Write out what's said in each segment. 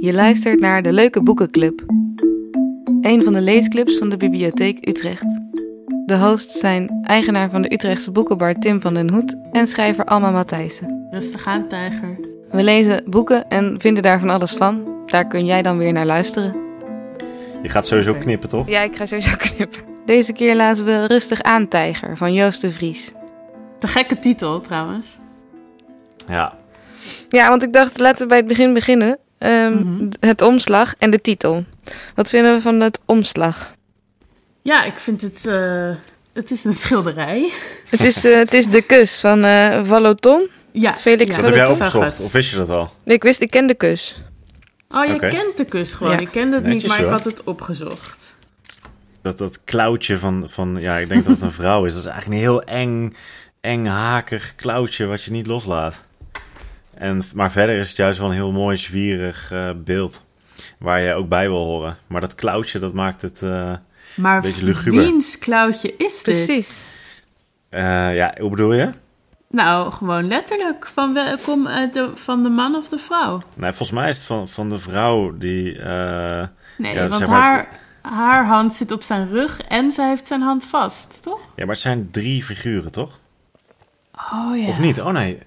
Je luistert naar de Leuke Boekenclub. Een van de leesclubs van de Bibliotheek Utrecht. De hosts zijn eigenaar van de Utrechtse boekenbar Tim van den Hoed en schrijver Alma Matthijssen. Rustig aan, tijger. We lezen boeken en vinden daar van alles van. Daar kun jij dan weer naar luisteren. Je gaat sowieso knippen, toch? Ja, ik ga sowieso knippen. Deze keer laten we Rustig aan, Tijger van Joost de Vries. Te gekke titel, trouwens. Ja. Ja, want ik dacht, laten we bij het begin beginnen. Ehm, Mhm. Het omslag en de titel. Wat vinden we van het omslag? Ja, ik vind het... eh, het is een schilderij. Het is, eh, het is de kus van eh Valoton. Ja, Felix ja, Dat heb jij opgezocht, of wist je dat al? Ik wist, ik ken de kus. Oh, je kent de kus gewoon. Ja. Ik kende het Netjes, niet, maar ik had het opgezocht. Dat, dat klauwtje van, van, ja, ik denk dat het een vrouw is. Dat is eigenlijk een heel eng, eng hakig klauwtje wat je niet loslaat. En, maar verder is het juist wel een heel mooi, zwierig eh, beeld. Waar je ook bij wil horen. Maar dat klauwtje, dat maakt het... eh, Maar Beetje luguber. wiens klauwtje is dit? Precies. eh, ja, hoe bedoel je? Nou, gewoon letterlijk. Van, wel- kom uit de, van de man of de vrouw? Nee, volgens mij is het van, van de vrouw die... eh, Nee, Ja, want zeg maar- haar, haar hand zit op zijn rug en zij heeft zijn hand vast, toch? ja, maar het zijn drie figuren, toch? Oh ja. Of niet? Oh nee,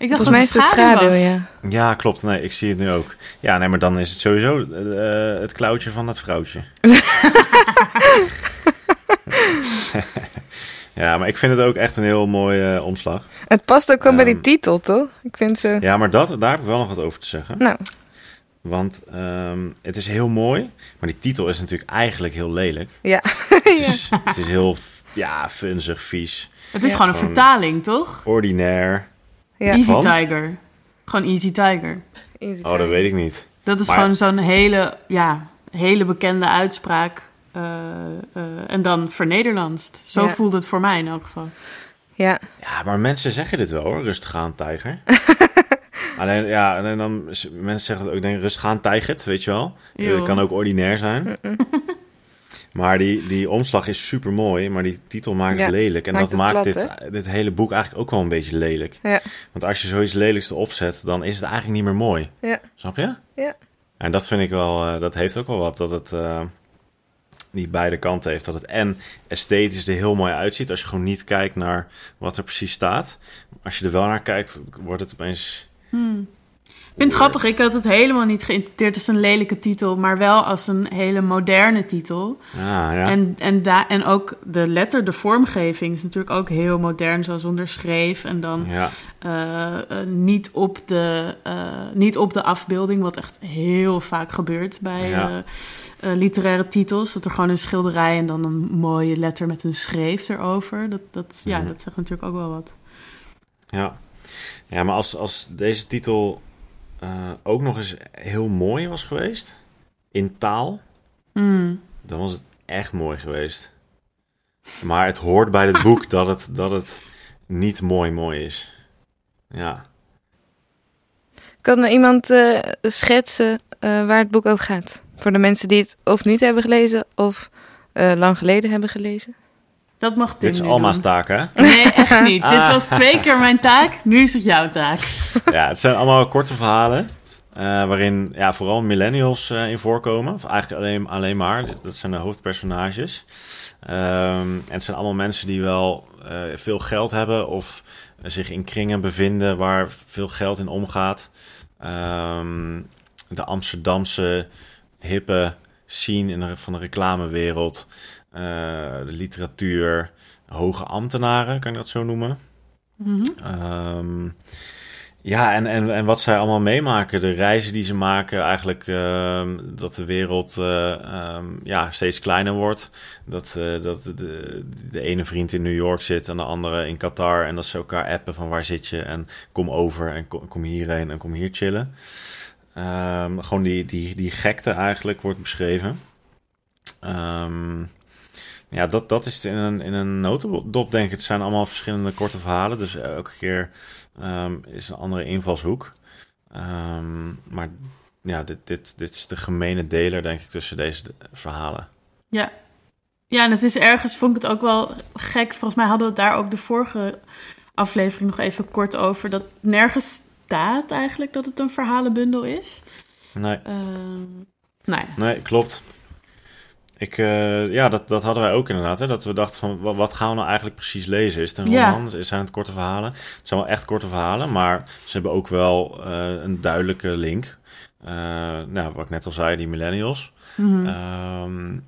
Ik dacht Volgens mij is het schaduw ja. Ja, klopt. Nee, ik zie het nu ook. Ja, nee, maar dan is het sowieso eh, het klauwtje van dat vrouwtje. ja, maar ik vind het ook echt een heel mooi eh, omslag. Het past ook wel bij die Ehm. titel, toch? Ik vind ze... Ja, maar dat, daar heb ik wel nog wat over te zeggen. Nou, Want ehm, het is heel mooi, maar die titel is natuurlijk eigenlijk heel lelijk. ja. Het ja. is, het is heel, ja, funzig, vies, Het is Ja. gewoon een vertaling, toch? ordinair. Ja. Easy Van? Tiger. Gewoon Easy Tiger. Easy Oh, dat weet ik niet. Dat is Maar- gewoon zo'n hele, ja, hele bekende uitspraak. eh, eh, en dan vernederlandst. Zo Ja. voelt het voor mij in elk geval. Ja, Ja, maar mensen zeggen dit wel hoor, rustig aan, tijger. alleen, ja, en dan, mensen zeggen het ook, ik denk, rustig aan, tijgert, weet je wel. Het kan ook ordinair zijn. Maar die, die omslag is super mooi, maar die titel maakt Ja, het lelijk. En maakt dat maakt plat, dit, dit hele boek eigenlijk ook wel een beetje lelijk. ja, Want als je zoiets lelijks erop zet, dan is het eigenlijk niet meer mooi. ja. Snap je? Ja. En dat vind ik wel, eh, dat heeft ook wel wat, dat het eh, die beide kanten heeft. Dat het en esthetisch er heel mooi uitziet, als je gewoon niet kijkt naar wat er precies staat. Als je er wel naar kijkt, wordt het opeens... Ik vind het grappig, ik had het helemaal niet geïnterpreteerd als een lelijke titel, maar wel als een hele moderne titel. Ah, ja. En, en, da en ook de letter, de vormgeving is natuurlijk ook heel modern, zoals onder schreef. En dan ja. eh, eh, niet, op de, eh, niet op de afbeelding, wat echt heel vaak gebeurt bij Ja. literaire titels. Dat er gewoon een schilderij en dan een mooie letter met een schreef erover. Dat, dat, ja, Mhm. dat zegt natuurlijk ook wel wat. Ja, ja maar als, als deze titel eh, ook nog eens heel mooi was geweest, in taal, Mm. dan was het echt mooi geweest. Maar het hoort bij het boek dat het, dat het niet mooi mooi is. Ja. Kan er iemand eh, schetsen eh, waar het boek over gaat? Voor de mensen die het of niet hebben gelezen of lang geleden hebben gelezen. Dat mag Tim Dit is Alma's taak, hè? Nee, echt niet. Dit Ah. was twee keer mijn taak, nu is het jouw taak. Ja, het zijn allemaal korte verhalen. eh, waarin ja, vooral millennials eh, in voorkomen. Of eigenlijk alleen, alleen maar. Dat zijn de hoofdpersonages. Ehm, en het zijn allemaal mensen die wel eh, veel geld hebben. Of zich in kringen bevinden waar veel geld in omgaat. Ehm, de Amsterdamse hippe scene in de, van de reclamewereld. Eh, de literatuur. Hoge ambtenaren, kan je dat zo noemen. Mhm. Ehm, ja, en, en, en wat zij allemaal meemaken, de reizen die ze maken, eigenlijk ehm, dat de wereld eh, ehm, ja, steeds kleiner wordt. Dat, eh, dat de, de ene vriend in New York zit en de andere in Qatar. En dat ze elkaar appen van waar zit je en kom over en kom, kom hierheen en kom hier chillen. Gewoon die, die, die gekte eigenlijk wordt beschreven. Ja, dat, dat is in een, in een notendop, denk ik. Het zijn allemaal verschillende korte verhalen. Dus elke keer ehm, is een andere invalshoek. Ehm, maar ja, dit, dit, dit is de gemene deler, denk ik, tussen deze verhalen. Ja. ja, en het is ergens, vond ik het ook wel gek. Volgens mij hadden we het daar ook de vorige aflevering nog even kort over. Dat nergens staat eigenlijk dat het een verhalenbundel is. Nee, nou ja. nee klopt. Ik, eh, ja, dat, dat hadden wij ook inderdaad. Hè? Dat we dachten van, wa- wat gaan we nou eigenlijk precies lezen? Is het een Ja. roman? Zijn het korte verhalen? Het zijn wel echt korte verhalen, maar ze hebben ook wel eh, een duidelijke link. Eh, nou, wat ik net al zei, die millennials. Mhm. Ehm,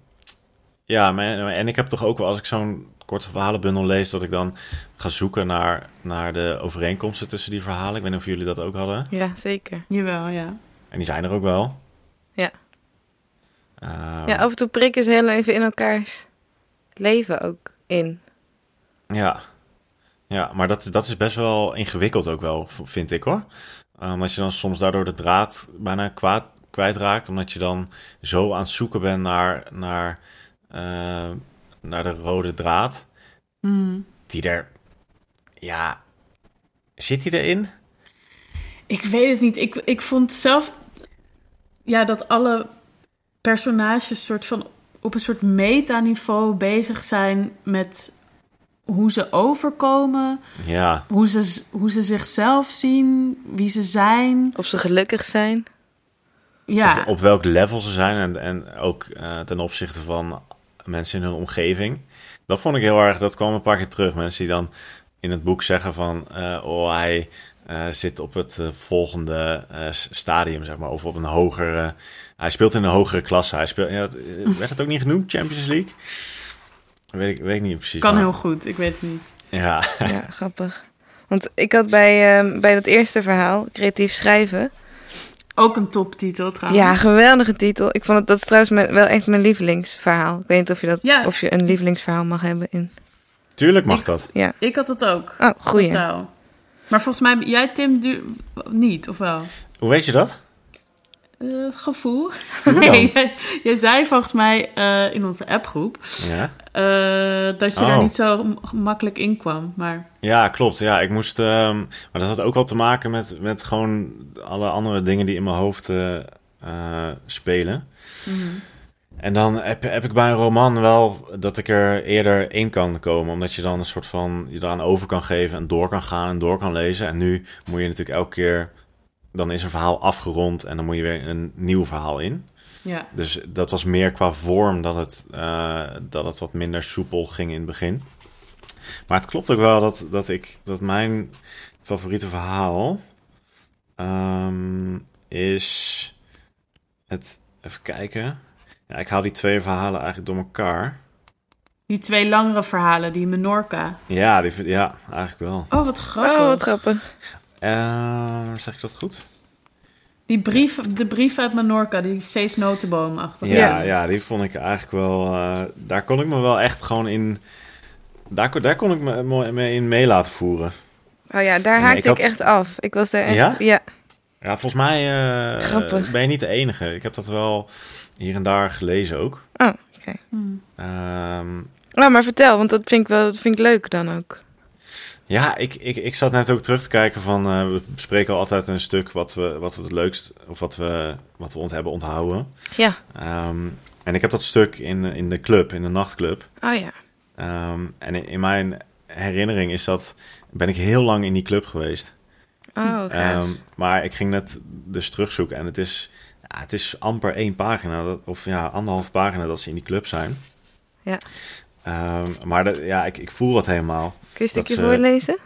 ja, maar, en ik heb toch ook wel, als ik zo'n korte verhalenbundel lees, dat ik dan ga zoeken naar, naar de overeenkomsten tussen die verhalen. Ik weet niet of jullie dat ook hadden. Ja, zeker. Jawel, ja. En die zijn er ook wel. Ja. Ehm, Ja, af en toe prikken ze heel even in elkaars leven ook in. Ja, ja maar dat, dat is best wel ingewikkeld ook wel, vind ik hoor. Omdat je dan soms daardoor de draad bijna kwaad, kwijtraakt. Omdat je dan zo aan het zoeken bent naar, naar, eh, naar de rode draad. Mhm. Die er, ja, zit die erin? Ik weet het niet. Ik, ik vond zelf ja, dat alle personages soort van op een soort metaniveau bezig zijn met hoe ze overkomen, Ja, hoe ze, hoe ze zichzelf zien, wie ze zijn. Of ze gelukkig zijn. Ja, op, op welk level ze zijn en, en ook eh, ten opzichte van mensen in hun omgeving. Dat vond ik heel erg, dat kwam een paar keer terug. Mensen die dan in het boek zeggen van, eh, oh hij eh, zit op het eh, volgende eh, stadium, zeg maar, of op een hogere, hij speelt in een hogere klasse. Hij speelt, ja, het- werd het ook niet genoemd, Champions League? Weet ik, weet ik niet precies. kan maar- heel goed. Ik weet het niet. Ja, Ja, grappig. Want ik had bij, ehm, bij dat eerste verhaal, creatief schrijven. Ook een toptitel trouwens. Ja, geweldige titel. Ik vond het, dat is trouwens mijn- wel echt mijn lievelingsverhaal. Ik weet niet of je, dat, Ja. of je een lievelingsverhaal mag hebben in. Tuurlijk mag Ik- dat. Ja. Ik had het ook. Oh, goeie. Totaal. Maar volgens mij, jij Tim du- niet, of wel? Hoe weet je dat? Eh, gevoel. Nee, jij, jij zei volgens mij eh, in onze appgroep Ja. eh, dat je daar Oh. niet zo makkelijk in kwam. Maar Ja, klopt. Ja, ik moest. ehm, maar dat had ook wel te maken met, met gewoon alle andere dingen die in mijn hoofd eh, eh, spelen. En dan heb, heb ik bij een roman wel dat ik er eerder in kan komen. Omdat je dan een soort van je eraan over kan geven en door kan gaan en door kan lezen. En nu moet je natuurlijk elke keer. Dan is een verhaal afgerond en dan moet je weer een nieuw verhaal in. ja, Dus dat was meer qua vorm dat het, eh, dat het wat minder soepel ging in het begin. Maar het klopt ook wel dat, dat, ik, dat mijn favoriete verhaal ehm, is het. Even kijken. Ja, ik haal die twee verhalen eigenlijk door elkaar. die twee langere verhalen, die Menorca. Ja, die, vind- ja eigenlijk wel. Oh, wat grappig. Oh, wat grappig. Eh, zeg ik dat goed? Die brief, de brief uit Menorca, die Cees Notenboom achter. Ja, Ja. ja. die vond ik eigenlijk wel. eh, daar kon ik me wel echt gewoon in. Daar, kon- daar kon ik me, me me in mee laten voeren. Oh ja, daar haakte ik had- ik echt af. Ik was daar echt... Ja? Ja? Ja, volgens mij eh, ben je niet de enige. Ik heb dat wel hier en daar gelezen ook. Oh, oké. Hmm. Ehm, Oh, maar vertel, want dat vind ik wel dat vind ik leuk dan ook. ja, ik, ik, ik zat net ook terug te kijken van... eh, we bespreken altijd een stuk wat we, wat we het leukst... of wat we, wat we ont hebben onthouden. Ja. Ehm, en ik heb dat stuk in, in de club, in de nachtclub. Oh ja. Ehm, en in, in mijn herinnering is dat... ben ik heel lang in die club geweest. Oh. Ehm, maar ik ging net dus terugzoeken en het is, ja, het is amper één pagina, dat- of ja, anderhalf pagina dat ze in die club zijn. Ja. Ehm, maar dat- ja, ik, ik voel dat helemaal. Kun je een stukje eh, voorlezen?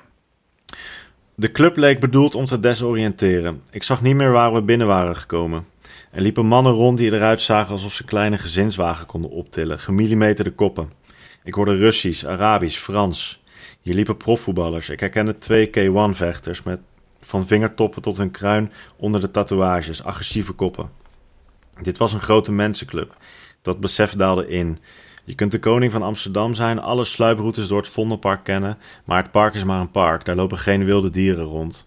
De club leek bedoeld om te desoriënteren. Ik zag niet meer waar we binnen waren gekomen. Er liepen mannen rond die eruit zagen alsof ze kleine gezinswagen konden optillen, gemillimeterde koppen. Ik hoorde Russisch, Arabisch, Frans. Hier liepen profvoetballers. Ik herkende twee K1-vechters met van vingertoppen tot hun kruin onder de tatoeages, agressieve koppen. Dit was een grote mensenclub. Dat besef daalde in. Je kunt de koning van Amsterdam zijn, alle sluiproutes door het Vondelpark kennen, maar het park is maar een park, daar lopen geen wilde dieren rond.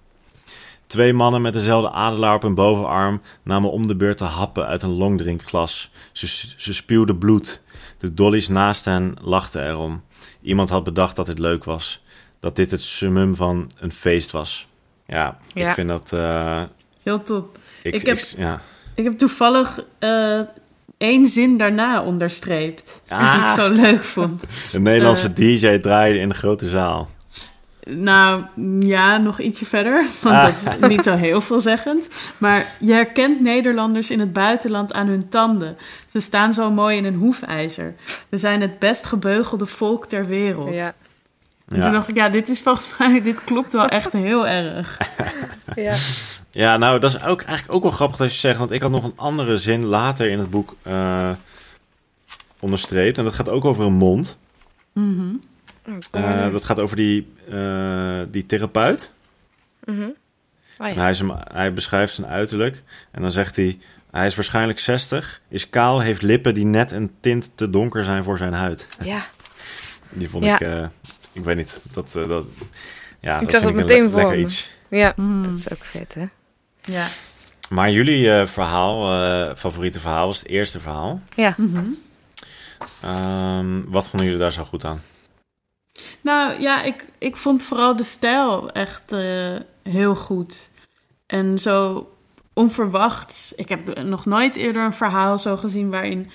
Twee mannen met dezelfde adelaar op hun bovenarm namen om de beurt de happen uit een longdrinkglas. Ze, ze spuwden bloed. De dollies naast hen lachten erom. Iemand had bedacht dat dit leuk was. Dat dit het summum van een feest was. Ja, Ja. ik vind dat... eh, Heel top. ik, Ik heb- ik- ja. Ik heb toevallig eh, één zin daarna onderstreept. Ah. Die ik zo leuk vond. Een Nederlandse Eh. DJ draaide in de grote zaal. Nou, ja, nog ietsje verder, want Ah. dat is niet zo heel veelzeggend. Maar je herkent Nederlanders in het buitenland aan hun tanden. Ze staan zo mooi in een hoefijzer. We zijn het best gebeugelde volk ter wereld. Ja. En toen Ja. dacht ik, ja, dit is volgens mij, dit klopt wel echt heel erg. Ja. ja, nou, dat is ook eigenlijk ook wel grappig dat je zegt, want ik had nog een andere zin later in het boek eh, onderstreept. En dat gaat ook over een mond. Mhm. Eh, dat gaat over die, eh, die therapeut. Mhm. Oh, En hij, is hem, hij beschrijft zijn uiterlijk. En dan zegt hij: Hij is waarschijnlijk 60, is kaal, heeft lippen die net een tint te donker zijn voor zijn huid. ja. Die vond Ja. ik, eh, ik weet niet, dat, eh, dat, ja, Ik dat zag vind het meteen le- voor lekker me. iets. Ja, Mm. dat is ook vet, hè? Ja. Maar jullie eh, verhaal, eh, favoriete verhaal, was het eerste verhaal. Ja. Mhm. Ehm, wat vonden jullie daar zo goed aan? Nou ja, ik, ik vond vooral de stijl echt eh, heel goed. En zo onverwachts. Ik heb nog nooit eerder een verhaal zo gezien waarin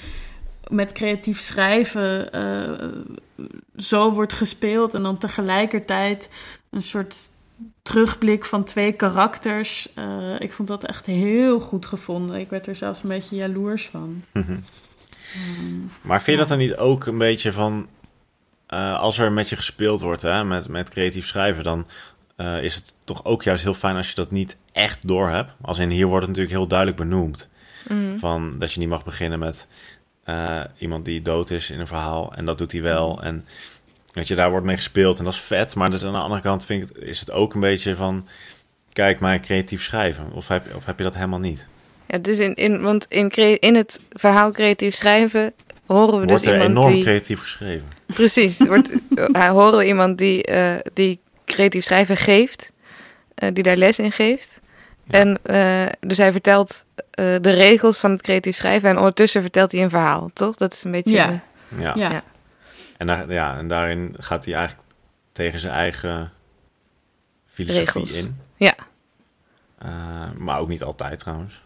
met creatief schrijven eh, zo wordt gespeeld en dan tegelijkertijd een soort terugblik van twee karakters. Eh, ik vond dat echt heel goed gevonden. Ik werd er zelfs een beetje jaloers van. Maar vind je dat dan niet ook een beetje van... eh, als er met je gespeeld wordt, hè, met, met creatief schrijven... dan eh, is het toch ook juist heel fijn als je dat niet echt door hebt. Als in hier wordt het natuurlijk heel duidelijk benoemd. Mhm. Van dat je niet mag beginnen met eh, iemand die dood is in een verhaal. En dat doet hij wel. En weet je, daar wordt mee gespeeld en dat is vet. Maar dus aan de andere kant vind ik, is het ook een beetje van... Kijk, maar creatief schrijven. Of heb, of heb je dat helemaal niet? Ja, dus in, in, want in, in het verhaal creatief schrijven horen we Wordt dus er iemand enorm die... creatief geschreven. Precies, wordt, eh, horen we iemand die, eh, die creatief schrijven geeft, die daar les in geeft. Ja. En eh, dus hij vertelt eh, de regels van het creatief schrijven en ondertussen vertelt hij een verhaal, toch? Dat is een beetje... Ja. de- Ja. Ja. Ja. En, daar, ja, en daarin gaat hij eigenlijk tegen zijn eigen filosofie Regels. in. Ja. Eh, maar ook niet altijd trouwens.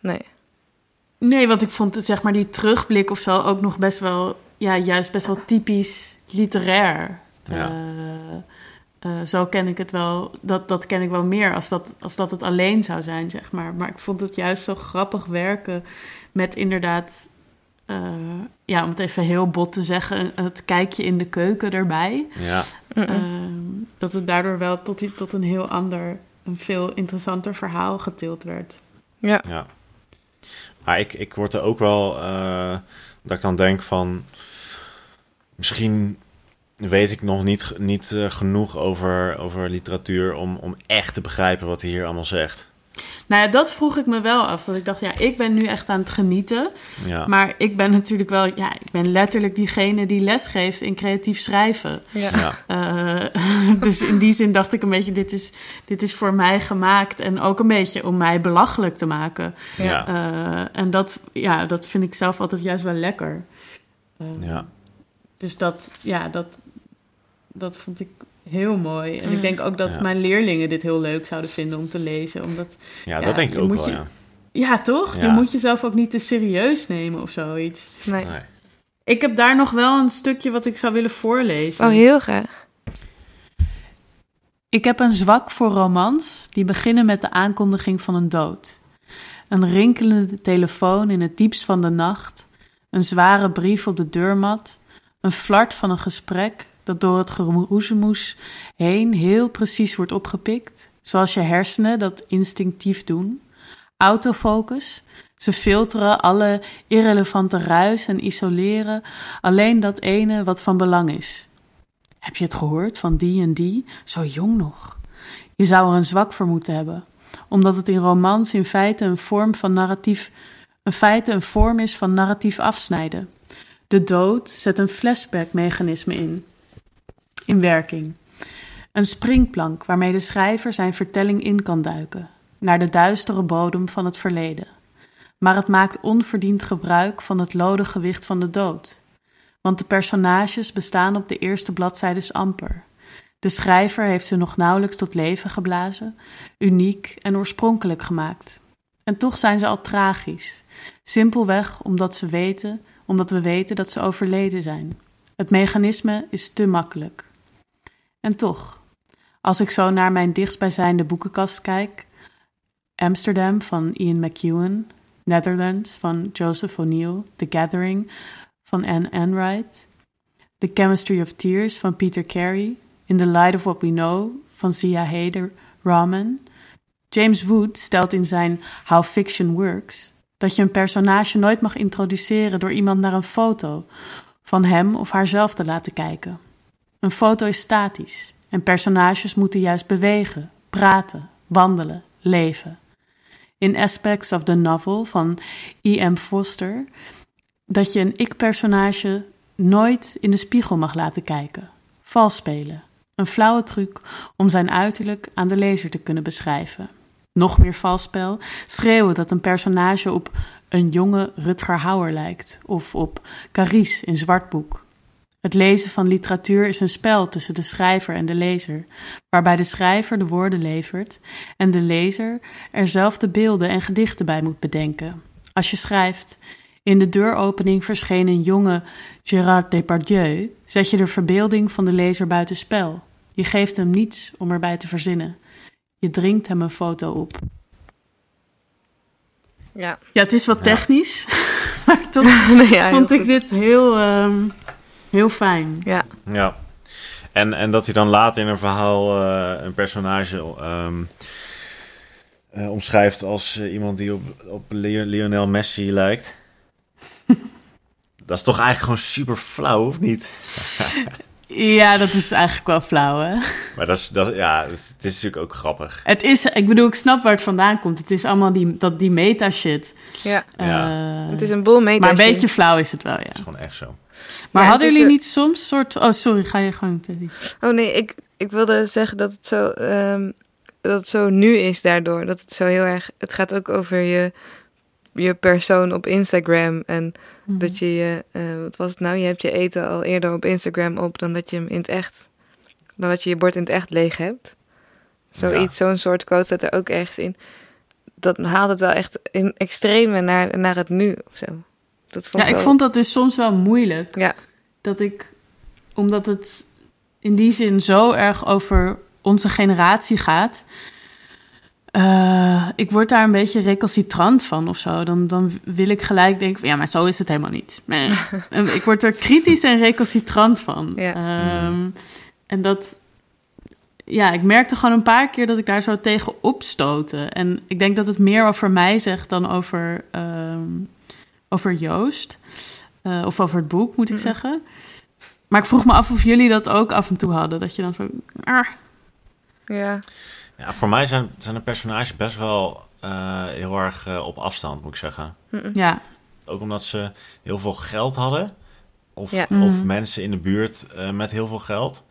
nee. Nee, want ik vond het, zeg maar, die terugblik of zo ook nog best wel, ja, juist best wel typisch literair. Ja. Eh, zo ken ik het wel, dat, dat ken ik wel meer als dat, als dat het alleen zou zijn, zeg maar. Maar ik vond het juist zo grappig werken met inderdaad, eh, ja, om het even heel bot te zeggen, het kijkje in de keuken erbij. Ja. Ehm, dat het daardoor wel tot, tot een heel ander, een veel interessanter verhaal getild werd. ja. ja. Maar ik, ik word er ook wel... eh, dat ik dan denk van... Misschien weet ik nog niet, niet eh, genoeg over, over literatuur... Om, om echt te begrijpen wat hij hier allemaal zegt. Nou ja, dat vroeg ik me wel af. Dat ik dacht, ja, ik ben nu echt aan het genieten. Ja, Maar ik ben natuurlijk wel, ja, ik ben letterlijk diegene die lesgeeft in creatief schrijven. Ja. ja, Eh, dus in die zin dacht ik een beetje, dit is, dit is voor mij gemaakt. En ook een beetje om mij belachelijk te maken. ja, Eh, en dat, ja, dat vind ik zelf altijd juist wel lekker. Ja. Dus dat, ja, dat, dat vond ik heel mooi. En Mm. ik denk ook dat Ja. mijn leerlingen dit heel leuk zouden vinden om te lezen. Omdat, ja Ja, dat denk ik ook moet wel, je- ja. ja toch? Je moet jezelf ook niet te serieus nemen of zoiets. Nee. Nee. Ik heb daar nog wel een stukje wat ik zou willen voorlezen. Oh, heel graag. Ik heb een zwak voor romans die beginnen met de aankondiging van een dood. Een rinkelende telefoon in het diepst van de nacht, een zware brief op de deurmat, een flart van een gesprek dat door het geroezemoes heen heel precies wordt opgepikt, zoals je hersenen dat instinctief doen. Autofocus, ze filteren alle irrelevante ruis en isoleren alleen dat ene wat van belang is. Heb je het gehoord van die en die? Zo jong nog. Je zou er een zwak voor moeten hebben, omdat het in romans in feite een vorm van narratief, in feite een vorm is van narratief afsnijden. De dood zet een flashback-mechanisme in, in werking. Een springplank waarmee de schrijver zijn vertelling in kan duiken, naar de duistere bodem van het verleden. Maar het maakt onverdiend gebruik van het lode gewicht van de dood want de personages bestaan op de eerste bladzijdes amper. De schrijver heeft ze nog nauwelijks tot leven geblazen, uniek en oorspronkelijk gemaakt. En toch zijn ze al tragisch, simpelweg omdat ze weten, omdat we weten dat ze overleden zijn. Het mechanisme is te makkelijk. En toch, Als ik zo naar mijn dichtstbijzijnde boekenkast kijk, Amsterdam van Ian McEwan, Netherlands van Joseph O'Neill, The Gathering van Anne Enright, The Chemistry of Tears van Peter Carey, In the Light of What We Know van Zia Hader Rahman. James Wood stelt in zijn How Fiction Works dat je een personage nooit mag introduceren door iemand naar een foto van hem of haarzelf te laten kijken. Een foto is statisch en personages moeten juist bewegen, praten, wandelen, leven. In Aspects of the Novel van E.M. Foster dat je een ik-personage nooit in de spiegel mag laten kijken. Vals spelen. Een flauwe truc om zijn uiterlijk aan de lezer te kunnen beschrijven. Nog meer valspel, schreeuwen dat een personage op een jonge Rutger Hauer lijkt of op Carice in Zwartboek. Het lezen van literatuur is een spel tussen de schrijver en de lezer, waarbij de schrijver de woorden levert en de lezer er zelf de beelden en gedichten bij moet bedenken. Als je schrijft: In de deuropening verscheen een jonge Gérard Depardieu, zet je de verbeelding van de lezer buitenspel. Je geeft hem niets om erbij te verzinnen. Je dringt hem een foto op. Ja. Ja, het is wat technisch, maar toch Nee, ja, heel vond ik goed. dit heel, ehm, heel fijn. Ja. Ja. En, en dat hij dan later in een verhaal eh, een personage ehm, eh, omschrijft als eh, iemand die op, op Leo- Lionel Messi lijkt. dat is toch eigenlijk gewoon super flauw, of niet? Ja, dat is eigenlijk wel flauw, hè? Maar dat is, dat, ja, het is natuurlijk ook grappig. Het is, ik bedoel, ik snap waar het vandaan komt. Het is allemaal die, dat, die meta-shit. ja. Ja. Het is een boel mee. maar een beetje flauw is het wel, ja. Dat is gewoon echt zo. Maar Ja, hadden is jullie niet soms soort... Oh, sorry, ga je gang, Teddy. Oh nee, ik, ik wilde zeggen dat het zo ehm, dat het zo nu is daardoor. Dat het zo heel erg. Het gaat ook over je, je persoon op Instagram. En Mhm. dat je je. eh, wat was het nou? Je hebt je eten al eerder op Instagram op dan dat je hem in het echt. Dan dat je je bord in het echt leeg hebt. Zoiets, zo'n soort quote staat er ook ergens in. Dat haalt het wel echt in extreme naar, naar het nu of zo. Dat vond Ja, ik wel- vond dat dus soms wel moeilijk. Ja. Dat ik, omdat het in die zin zo erg over onze generatie gaat. eh, ik word daar een beetje recalcitrant van of zo. Dan, dan wil ik gelijk denken: van, ja, maar zo is het helemaal niet. Nee. Ik word er kritisch en recalcitrant van. Ja. Ehm, en dat, ja, ik merkte gewoon een paar keer dat ik daar zo tegen opstootte. En ik denk dat het meer over mij zegt dan over, ehm, over Joost. Eh, of over het boek, moet ik Mm. zeggen. Maar ik vroeg me af of jullie dat ook af en toe hadden. Dat je dan zo... ah, Ja, Ja, voor mij zijn, zijn de personages best wel eh, heel erg eh, op afstand, moet ik zeggen. ja, Ook omdat ze heel veel geld hadden. Of, Ja. of Mhm. mensen in de buurt eh, met heel veel geld.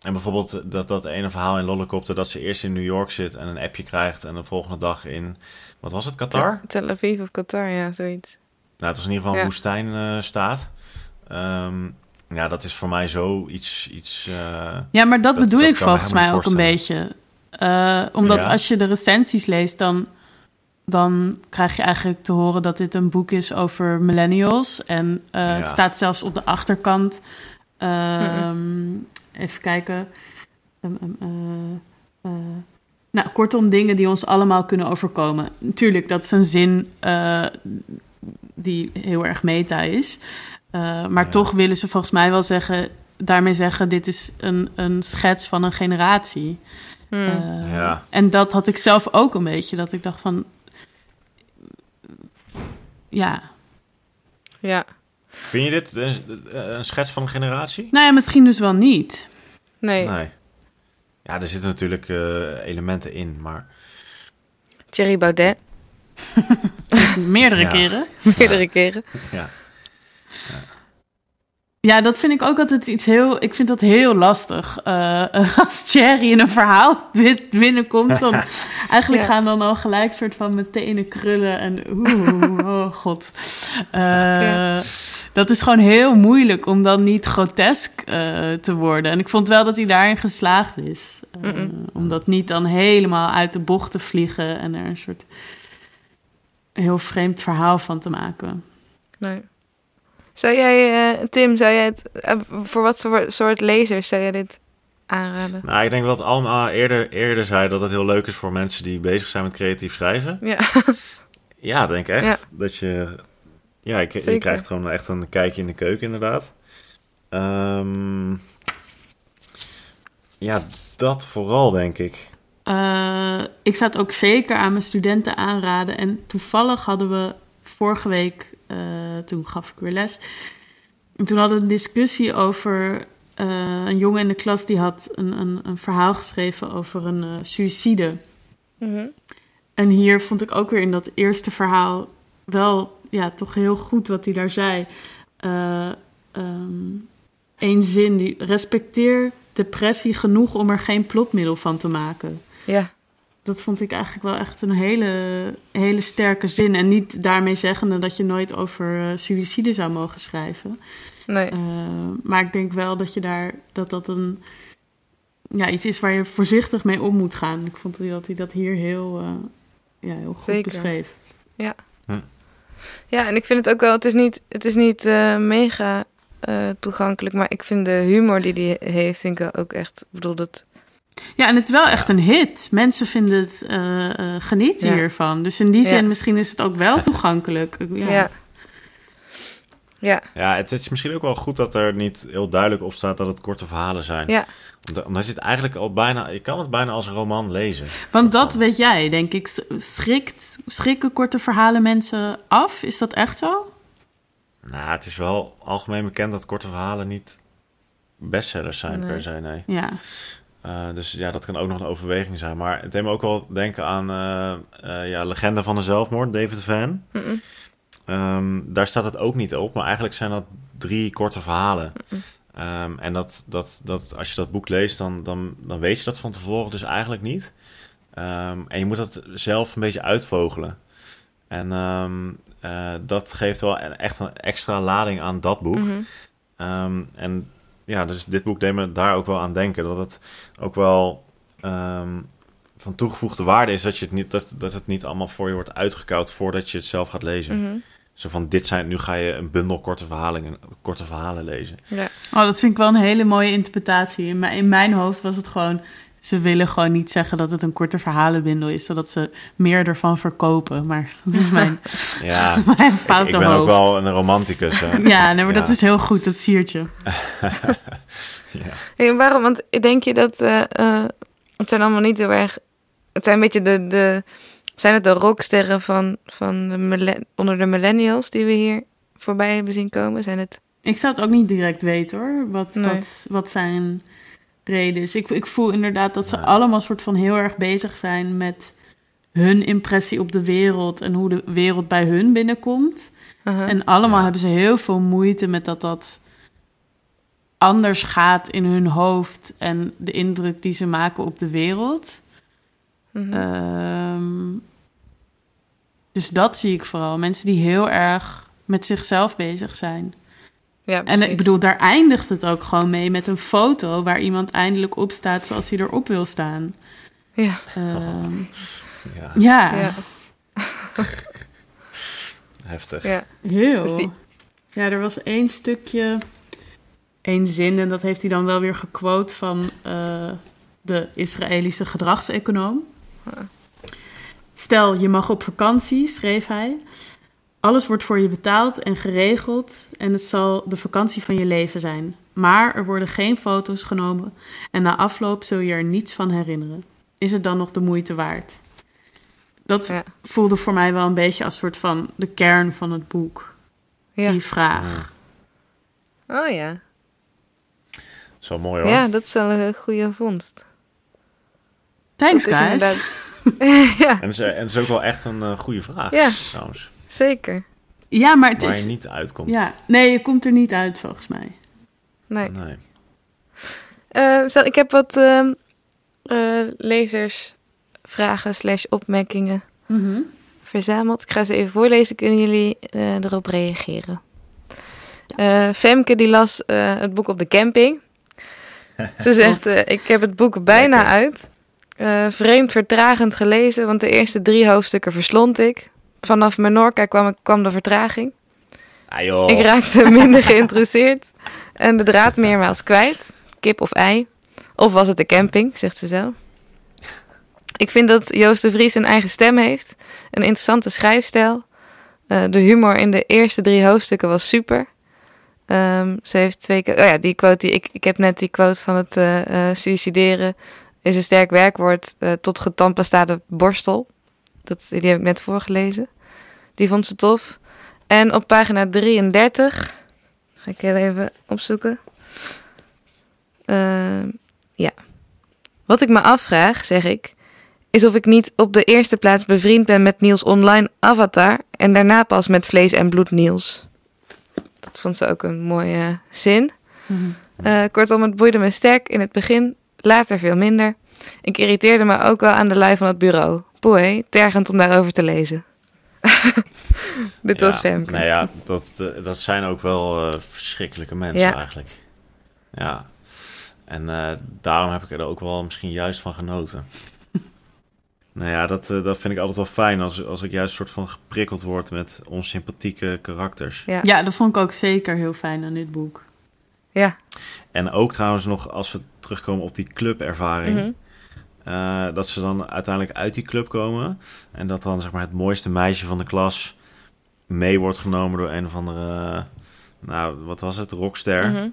En bijvoorbeeld dat, dat ene verhaal in Lollicopter... dat ze eerst in New York zit en een appje krijgt... en de volgende dag in, wat was het, Qatar? Tel Aviv of Qatar, ja, zoiets. Nou, het was in ieder geval een eh, staat. Ehm, ja, dat is voor mij zo iets... iets eh, ja maar dat, Dat- bedoel dat ik volgens mij ook een beetje. Eh, omdat als je de recensies leest, dan, dan krijg je eigenlijk te horen dat dit een boek is over millennials. En het staat zelfs op de achterkant. ehm, Even kijken. Ehm, ehm, eh, eh, nou, kortom, dingen die ons allemaal kunnen overkomen. Natuurlijk, dat is een zin die heel erg meta is. Eh, maar Ja. toch willen ze volgens mij wel zeggen, daarmee zeggen: dit is een, een schets van een generatie. Hmm. Eh, Ja. En dat had ik zelf ook een beetje. Dat ik dacht van. Ja. ja, Vind je dit een, een schets van een generatie? Nou ja, misschien dus wel niet. nee. Nee. Ja, er zitten natuurlijk eh, elementen in, maar... Thierry Baudet, Meerdere Ja. keren. meerdere keren. Ja. Ja, dat vind ik ook altijd iets heel. Ik vind dat heel lastig. Eh, als Thierry in een verhaal bin- binnenkomt, dan eigenlijk Ja. gaan dan al gelijk soort van mijn tenen krullen en oeh, oh god. Eh, Ja. Dat is gewoon heel moeilijk om dan niet grotesk eh, te worden. En ik vond wel dat hij daarin geslaagd is. Eh, om dat niet dan helemaal uit de bocht te vliegen en er een soort heel vreemd verhaal van te maken. Nee. Zou jij, eh, Tim, zou jij het, eh, voor wat soort, soort lezers zou jij dit aanraden? Nou, ik denk wat Alma eerder, eerder zei, dat het heel leuk is voor mensen die bezig zijn met creatief schrijven. Ja, Ja, denk echt. Ja. Dat je... Ja, je, krijgt gewoon echt een kijkje in de keuken, inderdaad. Ehm, ja, dat vooral, denk ik. Eh, ik zou het ook zeker aan mijn studenten aanraden. En toevallig hadden we vorige week, eh, toen gaf ik weer les. En toen hadden we een discussie over eh, een jongen in de klas die had een, een, een verhaal geschreven over een suïcide. Mhm. En hier vond ik ook weer in dat eerste verhaal wel ja, toch heel goed wat hij daar zei. Eén zin, die respecteer depressie genoeg om er geen plotmiddel van te maken. Ja, Dat vond ik eigenlijk wel echt een hele, hele sterke zin. En niet daarmee zeggende dat je nooit over eh suïcide zou mogen schrijven. nee. Eh, maar ik denk wel dat je daar dat dat een ja, iets is waar je voorzichtig mee om moet gaan. Ik vond dat hij dat hier heel, eh, ja, heel goed Zeker. beschreef. Ja, en ik vind het ook wel, het is niet, het is niet eh, mega eh, toegankelijk, maar ik vind de humor die hij heeft, vind ik ook echt, ik bedoel, dat, Ja, en het is wel echt een hit. Mensen vinden het, eh, eh, genieten Ja. hiervan. Dus in die zin, misschien is het ook wel toegankelijk. Ja. ja. Ja, Ja, het is misschien ook wel goed dat er niet heel duidelijk op staat dat het korte verhalen zijn. ja, Omdat- Omdat je het eigenlijk al bijna... Je kan het bijna als een roman lezen. Want dat weet jij, denk ik. Schrikt, schrikken korte verhalen mensen af? Is dat echt zo? Nou, het is wel algemeen bekend dat korte verhalen niet bestsellers zijn Nee. per se, nee. Ja. Eh, dus ja, dat kan ook nog een overweging zijn. Maar het deed me ook wel denken aan eh, eh, ja, Legende van de Zelfmoord, David Van. Mm-mm. Ehm, daar staat het ook niet op, maar eigenlijk zijn dat drie korte verhalen. Ehm, en dat, dat, dat, als je dat boek leest, dan, dan, dan weet je dat van tevoren dus eigenlijk niet. Ehm, en je moet dat zelf een beetje uitvogelen. En dat geeft wel echt een extra lading aan dat boek. Mhm. Ehm, en ja, dus dit boek deed me daar ook wel aan denken. Dat het ook wel ehm, van toegevoegde waarde is dat, je het niet, dat, dat het niet allemaal voor je wordt uitgekoud voordat je het zelf gaat lezen. Mhm. Zo van, dit zijn, nu ga je een bundel korte verhalen, korte verhalen lezen. ja. Oh, dat vind ik wel een hele mooie interpretatie. In mijn, in mijn hoofd was het gewoon... Ze willen gewoon niet zeggen dat het een korte verhalenbundel is... zodat ze meer ervan verkopen. Maar dat is mijn, Ja, mijn ik, foute ik ben hoofd. ook wel een romanticus. hè. Ja, nee, maar dat is heel goed, dat siertje. ja. Hey, waarom? Want denk je dat eh, eh, het zijn allemaal niet heel erg. Het zijn een beetje de. de zijn het de rocksterren van, van de onder de millennials die we hier voorbij hebben zien komen? Zijn het. Ik zou het ook niet direct weten hoor, wat, Nee. dat, wat zijn reden is. Ik, ik voel inderdaad dat ze Nee. allemaal soort van heel erg bezig zijn met hun impressie op de wereld en hoe de wereld bij hun binnenkomt. En allemaal Ja. hebben ze heel veel moeite met dat dat anders gaat in hun hoofd en de indruk die ze maken op de wereld. Mhm. Ehm, dus dat zie ik vooral. Mensen die heel erg met zichzelf bezig zijn. Ja, En ik bedoel, daar eindigt het ook gewoon mee met een foto waar iemand eindelijk op staat zoals hij erop wil staan. Ja, Ehm, ja, ja, ja, heftig. ja. heel. Dus die- Ja, er was één stukje, één zin, en dat heeft hij dan wel weer gequote van eh, de Israëlische gedragseconoom. Stel, je mag op vakantie, schreef hij. Alles wordt voor je betaald en geregeld en het zal de vakantie van je leven zijn. Maar er worden geen foto's genomen en na afloop zul je er niets van herinneren. Is het dan nog de moeite waard? Dat Ja. voelde voor mij wel een beetje als soort van de kern van het boek. Ja. Die vraag. Oh ja. Zo mooi hoor. Ja, dat is wel een goede vondst. Thanks, guys. inderdaad- ja, En, het is, en het is ook wel echt een eh, goede vraag Ja. trouwens. zeker. Ja, maar het Waar is... je niet uitkomt. Ja, nee, je komt er niet uit volgens mij. Nee. Nee. Eh, ik heb wat ehm eh, lezersvragen slash opmerkingen verzameld. Ik ga ze even voorlezen. Kunnen jullie eh, erop reageren? Eh, Femke die las eh, het boek op de camping. Ze zegt, eh, ik heb het boek bijna Lekker. uit. Eh, vreemd vertragend gelezen, want de eerste drie hoofdstukken verslond ik. Vanaf Menorca kwam, kwam de vertraging. Ah joh. Ik raakte minder geïnteresseerd en de draad meermaals kwijt. Kip of ei. Of was het de camping, zegt ze zelf. Ik vind dat Joost de Vries een eigen stem heeft. Een interessante schrijfstijl. Uh, de humor in de eerste drie hoofdstukken was super. Um, ze heeft twee keer... Oh ja, die quote die ik... Ik heb net die quote van het uh, uh, suicideren... is een sterk werkwoord tot getampestade borstel. Dat, die heb ik net voorgelezen. Die vond ze tof. En op pagina 33... Ga ik heel even opzoeken. Ehm, ja. Wat ik me afvraag, zeg ik, is of ik niet op de eerste plaats bevriend ben met Niels online avatar en daarna pas met vlees en bloed Niels. Dat vond ze ook een mooie zin. Mm kortom, het boeide me sterk in het begin, later veel minder. Ik irriteerde me ook wel aan de lui van het bureau. Poeh, tergend om daarover te lezen. Dit was Femke. Nou ja, dat, eh, dat zijn ook wel uh, verschrikkelijke mensen eigenlijk. Ja. En uh, daarom heb ik er ook wel misschien juist van genoten. nou ja, dat, uh, dat vind ik altijd wel fijn als, als ik juist soort van geprikkeld word met onsympathieke karakters. Ja. ja, dat vond ik ook zeker heel fijn aan dit boek. Ja. En ook trouwens nog als we terugkomen op die clubervaring. Mm -hmm. Uh, dat ze dan uiteindelijk uit die club komen. En dat dan zeg maar het mooiste meisje van de klas mee wordt genomen door een of andere... nou, wat was het? Rockster. Mm -hmm.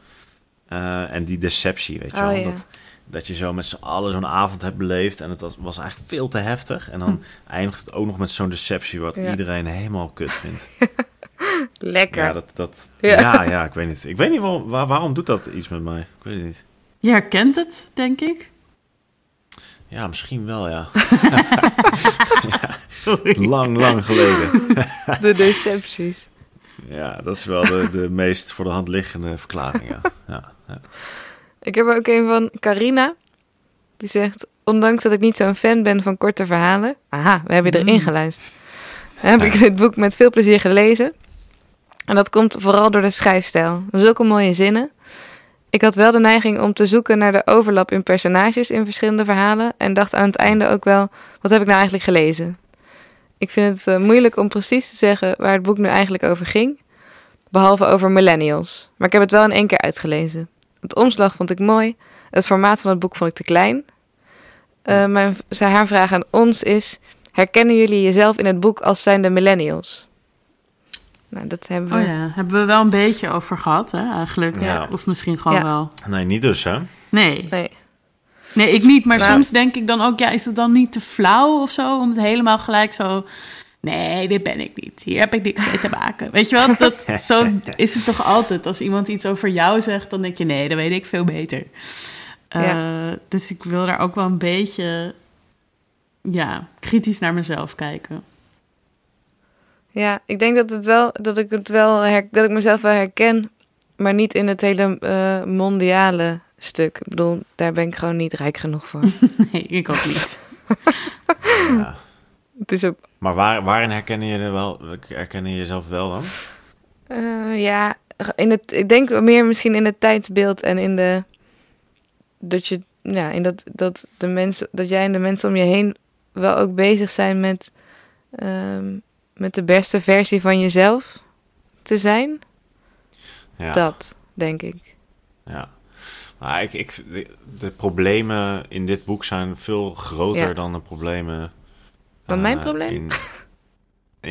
Uh, en die deceptie, weet je oh, wel. Ja. Dat, dat je zo met z'n allen zo'n avond hebt beleefd. En het was, was eigenlijk veel te heftig. En dan hm. eindigt het ook nog met zo'n deceptie... wat ja. iedereen helemaal kut vindt. Lekker. Ja, dat, dat, ja. ja. Ja, ik weet niet. Ik weet niet wel, waar, waarom doet dat iets met mij. Ik weet het niet. Je herkent het, denk ik. Ja, misschien wel, ja. ja. Lang, lang geleden. de decepties. Ja, dat is wel de, de meest voor de hand liggende verklaring, ja. ja, ja. Ik heb er ook een van Carina. Die zegt, ondanks dat ik niet zo'n fan ben van korte verhalen... Aha, we hebben erin geluisterd. Heb ik dit boek met veel plezier gelezen. En dat komt vooral door de schrijfstijl. Zulke mooie zinnen. Ik had wel de neiging om te zoeken naar de overlap in personages in verschillende verhalen. En dacht aan het einde ook wel, wat heb ik nou eigenlijk gelezen? Ik vind het uh, moeilijk om precies te zeggen waar het boek nu eigenlijk over ging. Behalve over millennials. Maar ik heb het wel in één keer uitgelezen. Het omslag vond ik mooi. Het formaat van het boek vond ik te klein. Uh, mijn, haar vraag aan ons is... Herkennen jullie jezelf in het boek als zijnde millennials? Nou, dat hebben we... Oh ja, hebben we wel een beetje over gehad, hè, eigenlijk. Ja. Of misschien gewoon Ja. wel. Nee, niet dus, hè? Nee. Nee. Nee, ik niet. Maar Nou. soms denk ik dan ook, ja, is het dan niet te flauw of zo? Om het helemaal gelijk zo... Nee, dit ben ik niet. Hier heb ik niks mee te maken. Weet je wel, dat, zo is het toch altijd. Als iemand iets over jou zegt, dan denk je... Nee, dat weet ik veel beter. Eh, Dus ik wil daar ook wel een beetje... Ja, kritisch naar mezelf kijken. Ja, ik denk dat, het wel, dat ik het wel her, dat ik mezelf wel herken, maar niet in het hele eh, mondiale stuk. Ik bedoel, daar ben ik gewoon niet rijk genoeg voor. Nee, ik ook niet. Ja. het is ook, Maar waar, waarin herken je, er wel, herken je jezelf wel dan? eh, ja, in het, ik denk meer misschien in het tijdsbeeld en in de, dat je, ja, in dat, dat de mensen, dat jij en de mensen om je heen wel ook bezig zijn met, ehm, met de beste versie van jezelf te zijn. Ja. Dat, denk ik. Ja. Maar ik, ik, de, de problemen in dit boek zijn veel groter Ja. dan de problemen... Dan mijn eh, probleem? In,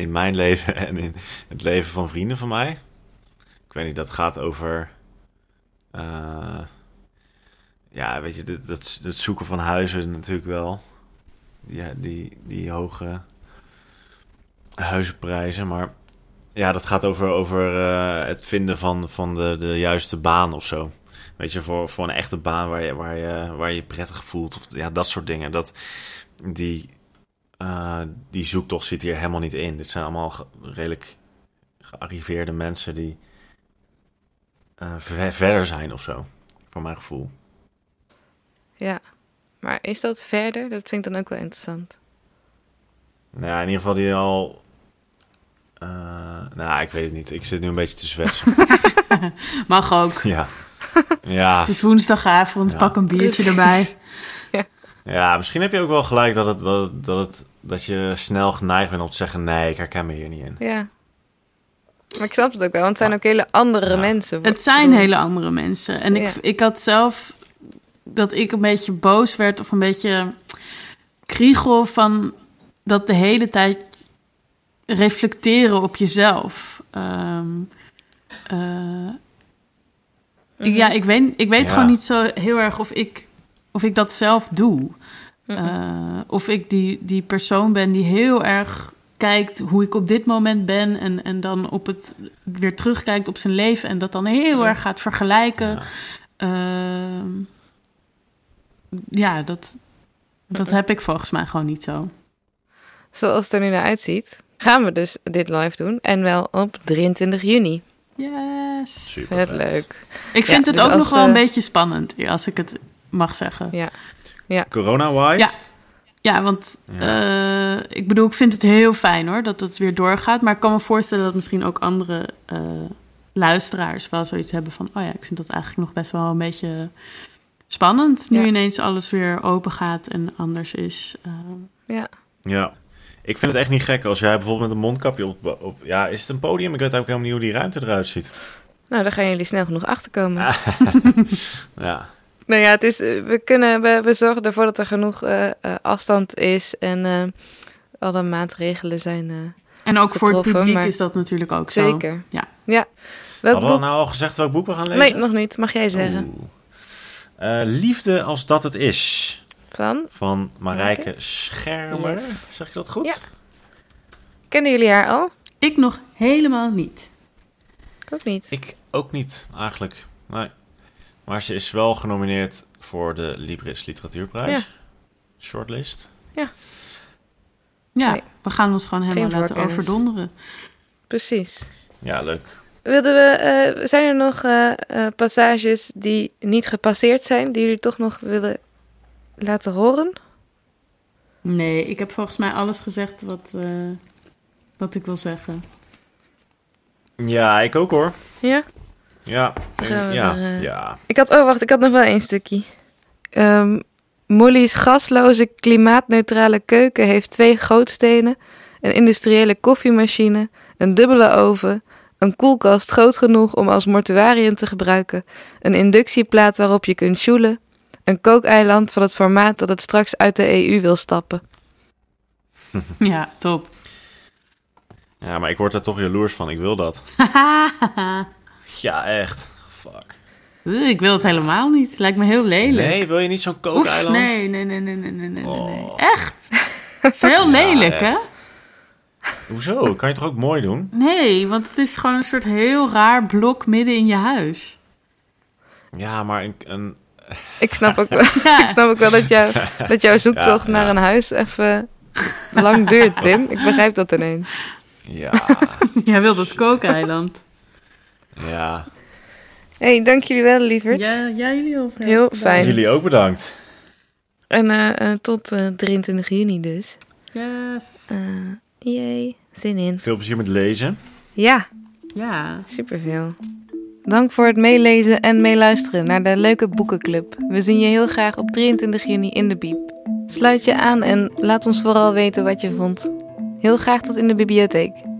in mijn leven en in het leven van vrienden van mij. Ik weet niet, dat gaat over... eh, ja, weet je, dat, dat, het zoeken van huizen natuurlijk wel. Ja, die, die hoge huizenprijzen. Maar ja, dat gaat over, over eh, het vinden van, van de, de juiste baan of zo. Weet je, voor, voor een echte baan waar je, waar je waar je, prettig voelt. Of ja, dat soort dingen. Dat, die, eh, die zoektocht zit hier helemaal niet in. Dit zijn allemaal ge- redelijk gearriveerde mensen die eh, ver- verder zijn of zo. Voor mijn gevoel. Ja. Maar is dat verder? Dat vind ik dan ook wel interessant. Nou ja, in ieder geval die al... eh, nou, ik weet het niet. Ik zit nu een beetje te zwetsen. Mag ook. ja. Ja. Het is woensdagavond, Ja. pak een biertje Precies. erbij. ja, misschien heb je ook wel gelijk dat, het, dat, het- dat, het, dat je snel geneigd bent om te zeggen... nee, ik herken me hier niet in. Ja. Maar ik snap het ook wel, want het zijn ook hele andere Ja. mensen. Het zijn hele andere mensen. En ik, Ja. ik had zelf dat ik een beetje boos werd of een beetje kriegel van dat de hele tijd reflecteren op jezelf. Ehm, eh, ik- Ja, ik weet, ik weet Ja. gewoon niet zo heel erg of ik, of ik dat zelf doe. Mhm. Eh, of ik die, die persoon ben die heel erg kijkt hoe ik op dit moment ben. En, en dan op het weer terugkijkt op zijn leven. En dat dan heel Ja. erg gaat vergelijken. Ja. Ehm, ja, dat, dat Mhm. heb ik volgens mij gewoon niet zo. Zoals het er nu naar uitziet, gaan we dus dit live doen. En wel op 23 juni. Yes. Super Vet vet. leuk. Ik vind dus het ook als, nog wel een eh, beetje spannend, als ik het mag zeggen. Ja. Corona-wise? Ja. Ja, want Ja. eh, ik bedoel, ik vind het heel fijn hoor dat het weer doorgaat. Maar ik kan me voorstellen dat misschien ook andere eh, luisteraars wel zoiets hebben van... oh ja, ik vind dat eigenlijk nog best wel een beetje spannend. Nu Ja. ineens alles weer open gaat en anders is. Ja. Ja. Ik vind het echt niet gek als jij bijvoorbeeld met een mondkapje op, op... Ja, is het een podium? Ik weet ook helemaal niet hoe die ruimte eruit ziet. Nou, daar gaan jullie snel genoeg achter komen. Ah. Ja. Nou ja, het is, eh, we, kunnen, we, we zorgen ervoor dat er genoeg eh, eh, afstand is en eh, alle maatregelen zijn eh, en ook voor het publiek maar- is dat natuurlijk ook zo. zeker. Ja. ja. Welk Hadden we boek? nou al gezegd welk boek we gaan lezen? Nee, nog niet. Mag jij zeggen? Eh, Liefde als dat het is. Van? Van Marijke Schermer. Yes. Zeg je dat goed? Ja. Kennen jullie haar al? Ik nog helemaal niet. Ik ook niet. Ik ook niet, eigenlijk. Nee. Maar ze is wel genomineerd voor de Libris Literatuurprijs. Ja. Shortlist. Ja, Nee. we gaan ons gewoon helemaal Geen laten voorkennis. overdonderen. Precies. Ja, leuk. Wilden we, eh, zijn er nog eh, eh, passages die niet gepasseerd zijn, die jullie toch nog willen laten horen? Nee, ik heb volgens mij alles gezegd wat, eh, wat ik wil zeggen. Ja, ik ook hoor. Ja? Ja. Ja. er, eh, ja. Ik had, oh wacht, ik had nog wel één stukje. Ehm, Molly's gasloze, klimaatneutrale keuken heeft twee gootstenen, een industriële koffiemachine, een dubbele oven, een koelkast groot genoeg om als mortuarium te gebruiken, een inductieplaat waarop je kunt sjoelen, een kookeiland van het formaat dat het straks uit de EU wil stappen. Ja, top. Ja, maar ik word er toch jaloers van. Ik wil dat. Ja, echt. Fuck. Ik wil het helemaal niet. Lijkt me heel lelijk. Nee, wil je niet zo'n kookeiland? nee, nee, nee, nee, nee, nee, nee, nee. Oh. Echt? Het is heel Ja, lelijk, hè? Hoezo? Kan je toch ook mooi doen? Nee, want het is gewoon een soort heel raar blok midden in je huis. Ja, maar een... een Ik snap ook wel, Ja. ik snap ook wel dat, jou, dat jouw zoektocht Ja, naar ja. een huis even lang duurt, Tim. Ik begrijp dat ineens. ja, Jij wil dat kookeiland. ja. hey, dank jullie wel, lieverd. Ja, jij jullie over. Heel fijn. Jullie ook bedankt. En eh, eh, tot eh, 23 juni dus. Yes. Eh jee, zin in. Veel plezier met lezen. Ja, Ja. superveel. Dank voor het meelezen en meeluisteren naar de leuke boekenclub. We zien je heel graag op 23 juni in de Biep. Sluit je aan en laat ons vooral weten wat je vond. Heel graag tot in de bibliotheek.